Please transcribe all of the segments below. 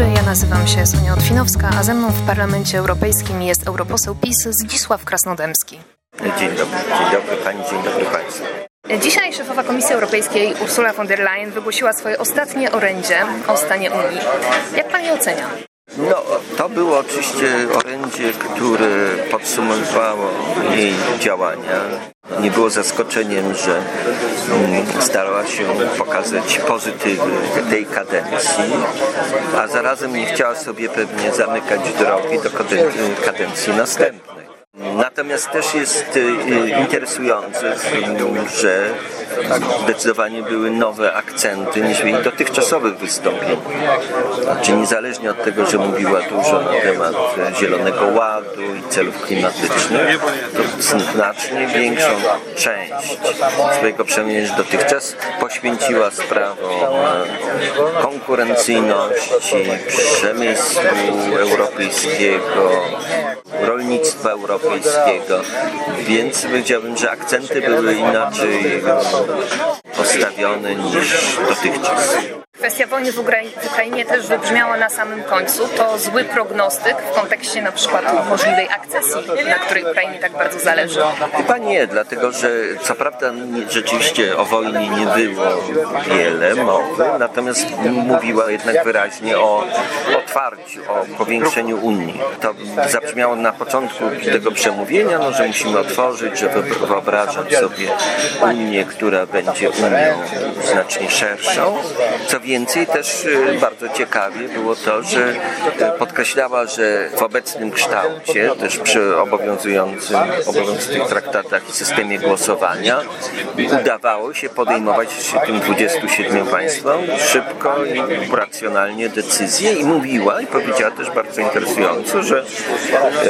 dobry, ja nazywam się Sonia Otwinowska, a ze mną w Parlamencie Europejskim jest europoseł PiS Zdzisław Krasnodębski. Dzień dobry, dzień dobry Pani, dzień dobry Państwu. Dzisiaj szefowa Komisji Europejskiej Ursula von der Leyen wygłosiła swoje ostatnie orędzie o stanie Unii. Jak Pani ocenia? No, to było oczywiście orędzie, które podsumowywało jej działania. Nie było zaskoczeniem, że mm, starała się pokazać pozytywy tej kadencji, a zarazem nie chciała sobie pewnie zamykać drogi do kadencji następnej. Natomiast też jest y, interesujące, że zdecydowanie były nowe akcenty niż w jej dotychczasowych wystąpieniach. Znaczy niezależnie od tego, że mówiła dużo na temat Zielonego Ładu i celów klimatycznych, to znacznie większą część swojego przemówienia niż dotychczas poświęciła sprawom konkurencyjności, przemysłu europejskiego, rolnictwa europejskiego, więc powiedziałbym, że akcenty były inaczej postawione niż dotychczas. Kwestia wojny w Ukrainie też wybrzmiała na samym końcu. To zły prognostyk w kontekście na przykład możliwej akcesji, na której Ukrainie tak bardzo zależy. Chyba nie, dlatego że co prawda rzeczywiście o wojnie nie było wiele mowy, natomiast mówiła jednak wyraźnie o otwarciu, o powiększeniu Unii. To zabrzmiało na początku tego przemówienia, no, że musimy otworzyć, że wyobrażam sobie Unię, która będzie Unią znacznie szerszą. Co więcej, też y, bardzo ciekawie było to, że y, podkreślała, że w obecnym kształcie, też przy obowiązującym, obowiązujących traktatach i systemie głosowania, udawało się podejmować tym 27 państwom szybko i racjonalnie decyzje i mówiła i powiedziała też bardzo interesująco, że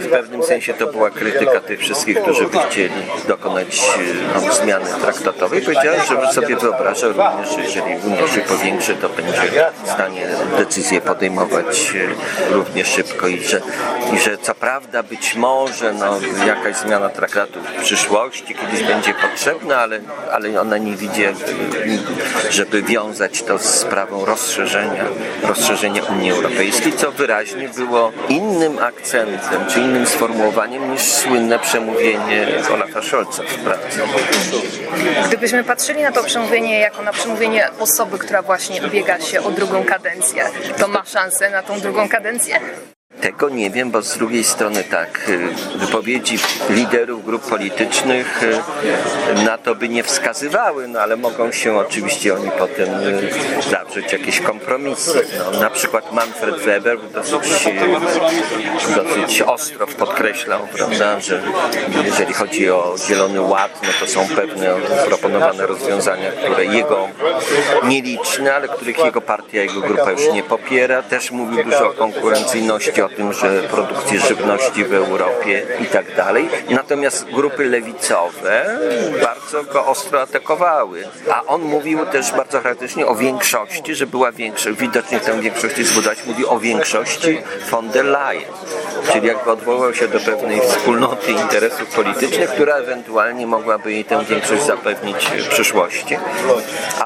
w pewnym sensie to była krytyka tych wszystkich, którzy by chcieli dokonać no, zmiany traktatowej. Powiedziała, że sobie wyobraża również, że jeżeli Unia się powiększy, to będzie w stanie decyzje podejmować e, równie szybko i że, i że co prawda być może no, jakaś zmiana traktatu w przyszłości kiedyś będzie potrzebna, ale, ale ona nie widzi, żeby wiązać to z sprawą rozszerzenia, rozszerzenia Unii Europejskiej, co wyraźnie było innym akcentem, czy innym sformułowaniem niż słynne przemówienie Olafa Scholza w pracy. Gdybyśmy patrzyli na to przemówienie jako na przemówienie osoby, która właśnie ubiega się o drugą kadencję, to ma szansę na tą drugą kadencję? Tego nie wiem, bo z drugiej strony tak, y, wypowiedzi liderów grup politycznych y, na to by nie wskazywały, no ale mogą się oczywiście oni potem y, zawrzeć jakieś kompromisy. No, na przykład Manfred Weber dosyć, dosyć ostro podkreślał, prawda, że jeżeli chodzi o Zielony Ład, no to są pewne proponowane rozwiązania, które jego nieliczne, ale których jego partia, jego grupa już nie popiera. Też mówił dużo o konkurencyjności, o tym, że produkcję żywności w Europie i tak dalej. Natomiast grupy lewicowe bardzo go ostro atakowały. A on mówił też bardzo charakterystycznie o większości, że była większość, widocznie tę większość zbudować, mówi o większości von der Leyen. Czyli jakby odwołał się do pewnej wspólnoty interesów politycznych, która ewentualnie mogłaby jej tę większość zapewnić w przyszłości.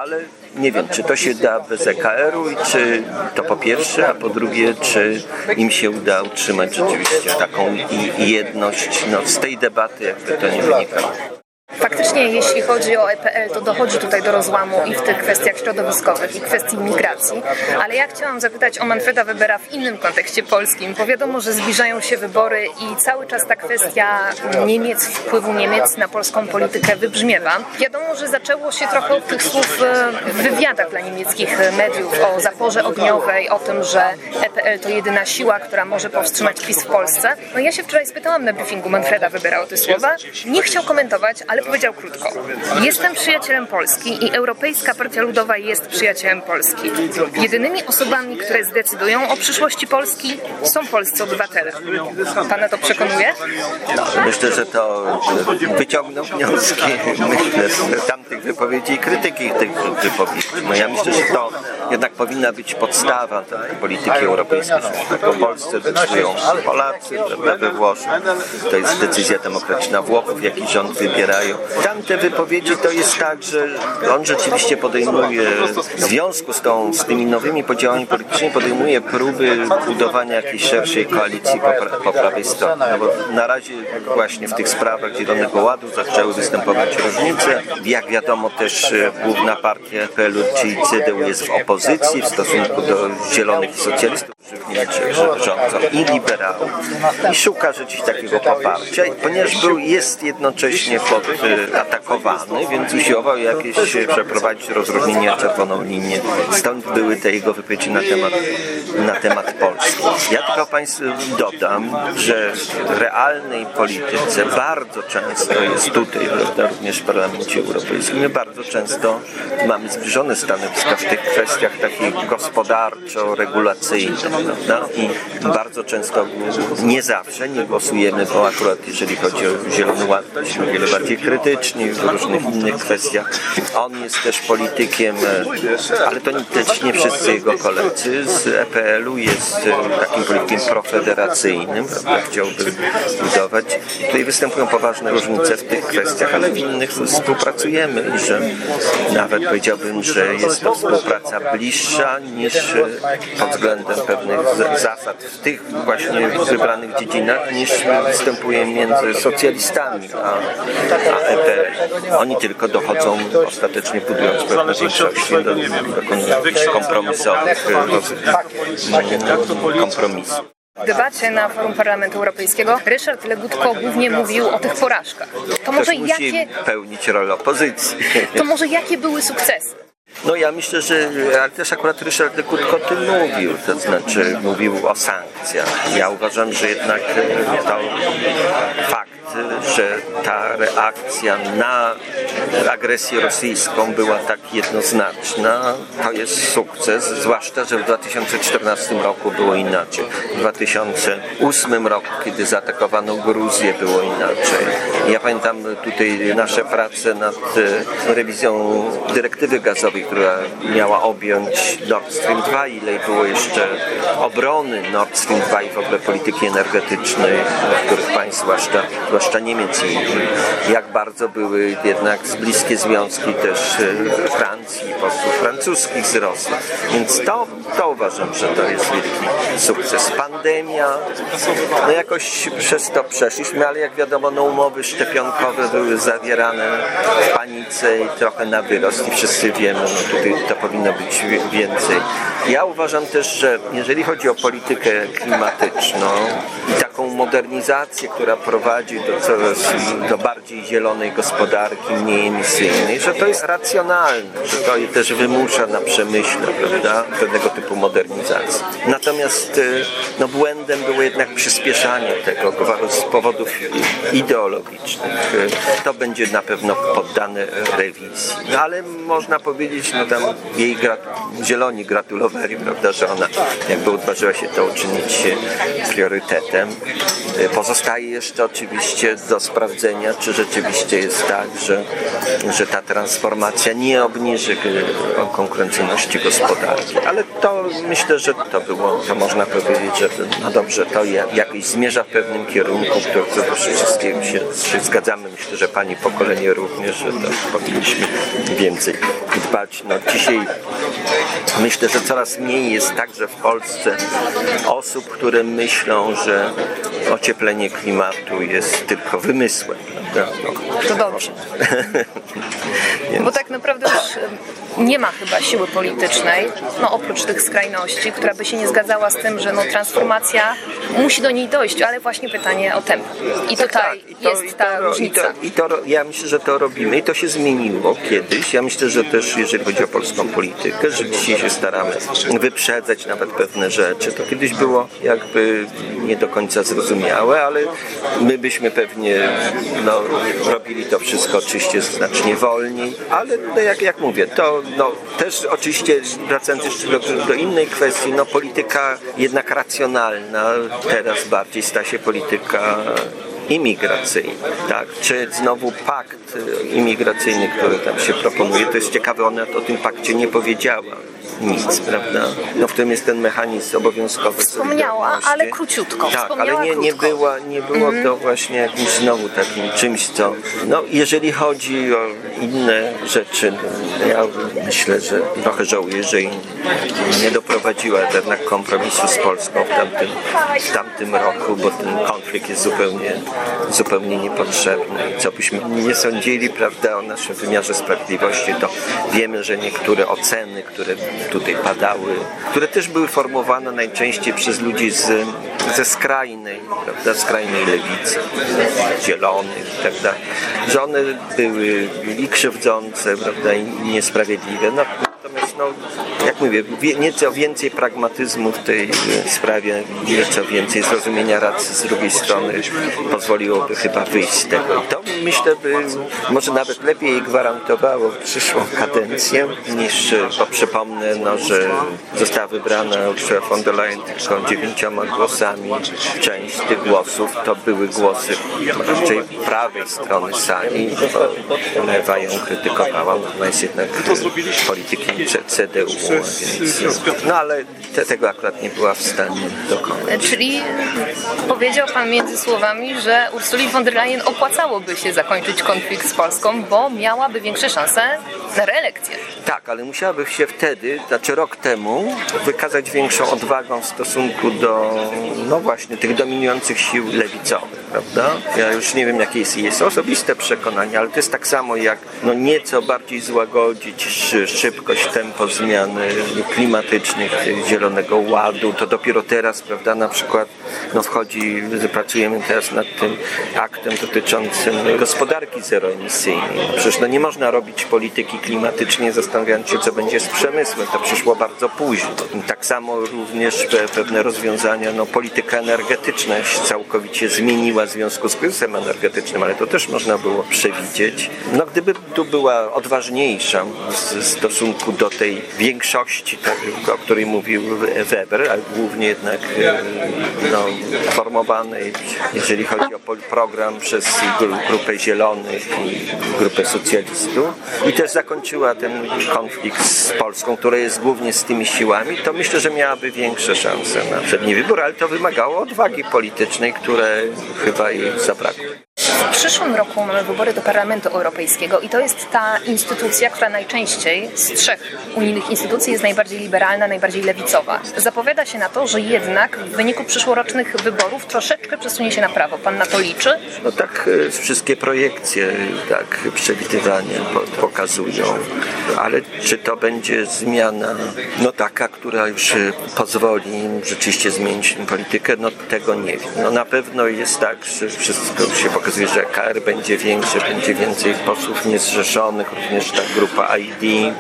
Ale nie wiem, czy to się da bez EKR-u i czy to po pierwsze, a po drugie, czy im się uda utrzymać rzeczywiście taką jedność no, z tej debaty, jakby to nie wynikało. Faktycznie, jeśli chodzi o EPL, to dochodzi tutaj do rozłamu i w tych kwestiach środowiskowych, i kwestii migracji. Ale ja chciałam zapytać o Manfreda Webera w innym kontekście polskim, bo wiadomo, że zbliżają się wybory i cały czas ta kwestia Niemiec, wpływu Niemiec na polską politykę wybrzmiewa. Wiadomo, że zaczęło się trochę od tych słów e, w wywiadach dla niemieckich mediów o zaporze ogniowej, o tym, że EPL to jedyna siła, która może powstrzymać PiS w Polsce. No ja się wczoraj spytałam na briefingu Manfreda Webera o te słowa. Nie chciał komentować, ale powiedział krótko. Jestem przyjacielem Polski i Europejska Partia Ludowa jest przyjacielem Polski. Jedynymi osobami, które zdecydują o przyszłości Polski są polscy obywatele. Pana to przekonuje? Myślę, że to wyciągnął wnioski myślę, z tamtych wypowiedzi i krytyki tych wypowiedzi. No ja myślę, że to jednak powinna być podstawa tej polityki europejskiej. Tak o Polsce decydują Polacy, we Włoszech. To jest decyzja demokratyczna Włochów, jaki rząd wybierają kraju. Tamte wypowiedzi to jest tak, że on rzeczywiście podejmuje w związku z, tą, z tymi nowymi podziałami politycznymi podejmuje próby budowania jakiejś szerszej koalicji po, po prawej stronie. No bo na razie właśnie w tych sprawach Zielonego Ładu zaczęły występować różnice. Jak wiadomo też e, główna partia PLU, czyli CDU jest w opozycji w stosunku do Zielonych Socjalistów, w Niemczech rządzą i liberałów i szuka rzeczywiście takiego poparcia, ponieważ był, jest jednocześnie atakowany, więc usiłował jakieś przeprowadzić rozróżnienie czerwoną linię. Stąd były te jego wypowiedzi na temat, na temat Polski. Ja tylko Państwu dodam, że w realnej polityce bardzo często jest tutaj, prawda, również w Parlamencie Europejskim, my bardzo często mamy zbliżone stanowiska w tych kwestiach takich gospodarczo-regulacyjnych, I bardzo często, nie zawsze, nie głosujemy, bo akurat jeżeli chodzi o Zielony Ład, jesteśmy wiele bardziej krytyczni w różnych innych kwestiach. On jest też politykiem, ale to też nie wszyscy jego koledzy z EPL-u jest takim politykiem profederacyjnym, prawda? chciałby budować. Tutaj występują poważne różnice w tych kwestiach, ale w innych współpracujemy i że nawet powiedziałbym, że jest to współpraca bliższa niż pod względem pewnych zasad w tych właśnie wybranych dziedzinach niż występuje między socjalistami a, a EPL. Oni tylko dochodzą ostatecznie budując pewne większości do, do kompromisowych kompromisów. W debacie na forum Parlamentu Europejskiego Ryszard Legutko głównie mówił o tych porażkach. To może musi jakie... pełnić rolę opozycji. To może jakie były sukcesy? No ja myślę, że ale też akurat Ryszard Lekutko o tym mówił, to znaczy mówił o sankcjach. Ja uważam, że jednak to fakt, że ta reakcja na agresję rosyjską była tak jednoznaczna, to jest sukces, zwłaszcza, że w 2014 roku było inaczej. W 2008 roku, kiedy zaatakowano Gruzję, było inaczej. Ja pamiętam tutaj nasze prace nad rewizją dyrektywy gazowej, która miała objąć Nord Stream 2, ile było jeszcze obrony Nord Stream 2 i w ogóle polityki energetycznej niektórych państw, zwłaszcza, zwłaszcza Niemiec i jak bardzo były jednak bliskie związki też e, Francji posłów francuskich z Rosją. Więc to, to uważam, że to jest wielki sukces. Pandemia, no jakoś przez to przeszliśmy, ale jak wiadomo, no umowy szczepionkowe były zawierane w panice i trochę na wyrost i wszyscy wiemy, no tutaj to powinno być więcej. Ja uważam też, że jeżeli chodzi o politykę klimatyczną taką modernizację, która prowadzi do coraz do bardziej zielonej gospodarki, mniej emisyjnej, że to jest racjonalne, że to też wymusza na przemyśle prawda, pewnego typu modernizacji. Natomiast y, no, błędem było jednak przyspieszanie tego z powodów ideologicznych. To będzie na pewno poddane rewizji. No, ale można powiedzieć, no tam jej grat zieloni gratulowali, prawda, że ona jakby odważyła się to uczynić priorytetem. Pozostaje jeszcze oczywiście do sprawdzenia, czy rzeczywiście jest tak, że, że ta transformacja nie obniży konkurencyjności gospodarki. Ale to myślę, że to było, to można powiedzieć, że no dobrze, to jakoś zmierza w pewnym kierunku, który co wszystkiego się, się zgadzamy. Myślę, że pani pokolenie również, że to powinniśmy więcej dbać. No, dzisiaj myślę, że coraz mniej jest także w Polsce osób, które myślą, że ocieplenie klimatu jest tylko wymysłem. To dobrze. Bo tak naprawdę już nie ma chyba siły politycznej, no oprócz tych skrajności, która by się nie zgadzała z tym, że no, transformacja musi do niej dojść, ale właśnie pytanie o tempo. I tak, tutaj tak, I to, jest i to, ta różnica. I to, I to, ja myślę, że to robimy i to się zmieniło kiedyś. Ja myślę, że też jeżeli chodzi o polską politykę, że dzisiaj się staramy wyprzedzać nawet pewne rzeczy. To kiedyś było jakby nie do końca zrozumiałe, ale my byśmy pewnie no, robili to wszystko oczywiście znacznie wolniej, ale no, jak, jak mówię, to no, też oczywiście wracając jeszcze do, do innej kwestii, no polityka jednak racjonalna teraz bardziej sta się polityka imigracyjny, tak? Czy znowu pakt imigracyjny, który tam się proponuje, to jest ciekawe, ona o tym pakcie nie powiedziała nic, prawda? No w tym jest ten mechanizm obowiązkowy. Wspomniała, ale króciutko. Tak, Wspomniała ale nie, nie, krótko. Była, nie było to właśnie jakimś znowu takim czymś, co... No jeżeli chodzi o inne rzeczy, ja myślę, że trochę żałuję, że nie doprowadziła jednak kompromisu z Polską w tamtym, w tamtym roku, bo ten konflikt jest zupełnie, zupełnie niepotrzebny. Co byśmy nie sądzili, prawda, o naszym wymiarze sprawiedliwości, to wiemy, że niektóre oceny, które tutaj padały, które też były formowane najczęściej przez ludzi z, ze skrajnej, prawda, skrajnej lewicy, zielonych i tak dalej, że one były i krzywdzące, prawda, i niesprawiedliwe. No, jak mówię, nieco więcej pragmatyzmu w tej e, sprawie, nieco więcej zrozumienia racji z drugiej strony pozwoliłoby chyba wyjść z tego. I to myślę by może nawet lepiej gwarantowało przyszłą kadencję niż, e, bo przypomnę, no, że została wybrana Ursula von der Leyen tylko dziewięcioma głosami. Część tych głosów to były głosy raczej prawej strony sali, bo lewa ją krytykowała, ona jest jednak politykiem C- CDU, więc, no ale te, tego akurat nie była w stanie dokonać. Czyli powiedział Pan między słowami, że Ursuli von der Leyen opłacałoby się zakończyć konflikt z Polską, bo miałaby większe szanse na reelekcję. Tak, ale musiałaby się wtedy, znaczy rok temu, wykazać większą odwagą w stosunku do, no właśnie, tych dominujących sił lewicowych, prawda? Ja już nie wiem, jakie jest jej osobiste przekonanie, ale to jest tak samo jak no nieco bardziej złagodzić szy- szybkość, tempo zmiany klimatycznych, Zielonego Ładu. To dopiero teraz, prawda, na przykład no wchodzi, pracujemy teraz nad tym aktem dotyczącym gospodarki zeroemisyjnej. No Przecież no nie można robić polityki klimatycznej zastanawiając się, co będzie z przemysłem. To przyszło bardzo późno. Tak samo również pe- pewne rozwiązania, no polityka energetyczna się całkowicie zmieniła w związku z kryzysem energetycznym, ale to też można było przewidzieć. No gdyby tu była odważniejsza w stosunku do tej większości, tak, o której mówił Weber, ale głównie jednak e, no, formowanej, jeżeli chodzi o program przez gru- grupę Zielonych i grupę socjalistów i też zakończyła ten konflikt z Polską, która jest głównie z tymi siłami, to myślę, że miałaby większe szanse na przedni wybór, ale to wymagało odwagi politycznej, które chyba jej zabrakło. W przyszłym roku mamy wybory do Parlamentu Europejskiego i to jest ta instytucja, która najczęściej z trzech unijnych instytucji jest najbardziej liberalna, najbardziej lewicowa. Zapowiada się na to, że jednak w wyniku przyszłorocznych wyborów troszeczkę przesunie się na prawo. Pan na to liczy? No tak e, wszystkie projekcje, tak przewidywania po- pokazują, ale czy to będzie zmiana no taka, która już e, pozwoli im rzeczywiście zmienić politykę, no tego nie wiem. No na pewno jest tak, że wszystko się pokazuje, że KR będzie większe, będzie więcej posłów niezrzeszonych, również ta grupa ID,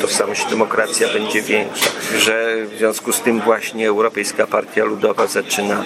tożsamość demokracja będzie większa, że w związku z tym właśnie Europejska Partia Ludowa zaczyna,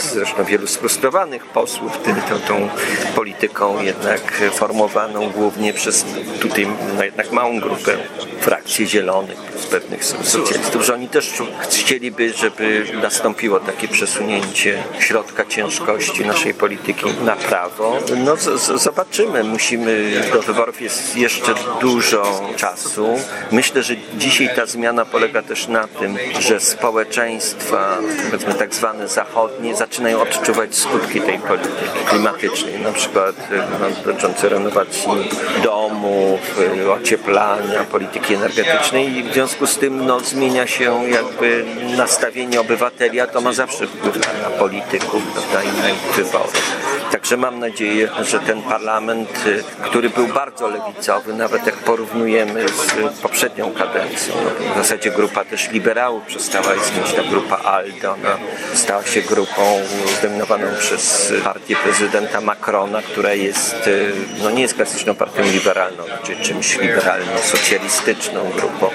zresztą wielu sfrustrowanych posłów tym, tą, tą polityką jednak formowaną głównie przez tutaj no jednak małą grupę frakcji zielonych, z pewnych socjalistów, że oni też chcieliby, żeby nastąpiło takie przesunięcie środka ciężkości naszej polityki na prawo. No zobaczymy, musimy, do wyborów jest jeszcze dużo czasu. Myślę, że dzisiaj ta zmiana polega też na tym, że społeczeństwa, powiedzmy tak zwane zachodnie, zaczynają odczuwać skutki tej polityki klimatycznej, na przykład no, dotyczące renowacji domów, y, ocieplania, polityki energetycznej i w związku z tym no, zmienia się jakby nastawienie obywateli, a to ma zawsze wpływ na, polityków, prawda, i na ich. Także mam nadzieję, że ten parlament, y, który był bardzo lewicowy, nawet jak porównujemy z poprzednią kadencją, no, w zasadzie grupa też liberałów przestała istnieć, ta grupa ALDE, ona stała się grupą zdominowaną przez partię prezydenta Macrona, która jest, y, no nie jest klasyczną partią liberalną, czy czymś liberalno-socjalistyczną grupą.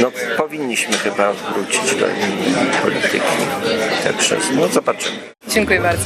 No powinniśmy chyba wrócić do innej polityki. Także no zobaczymy. Dziękuję bardzo.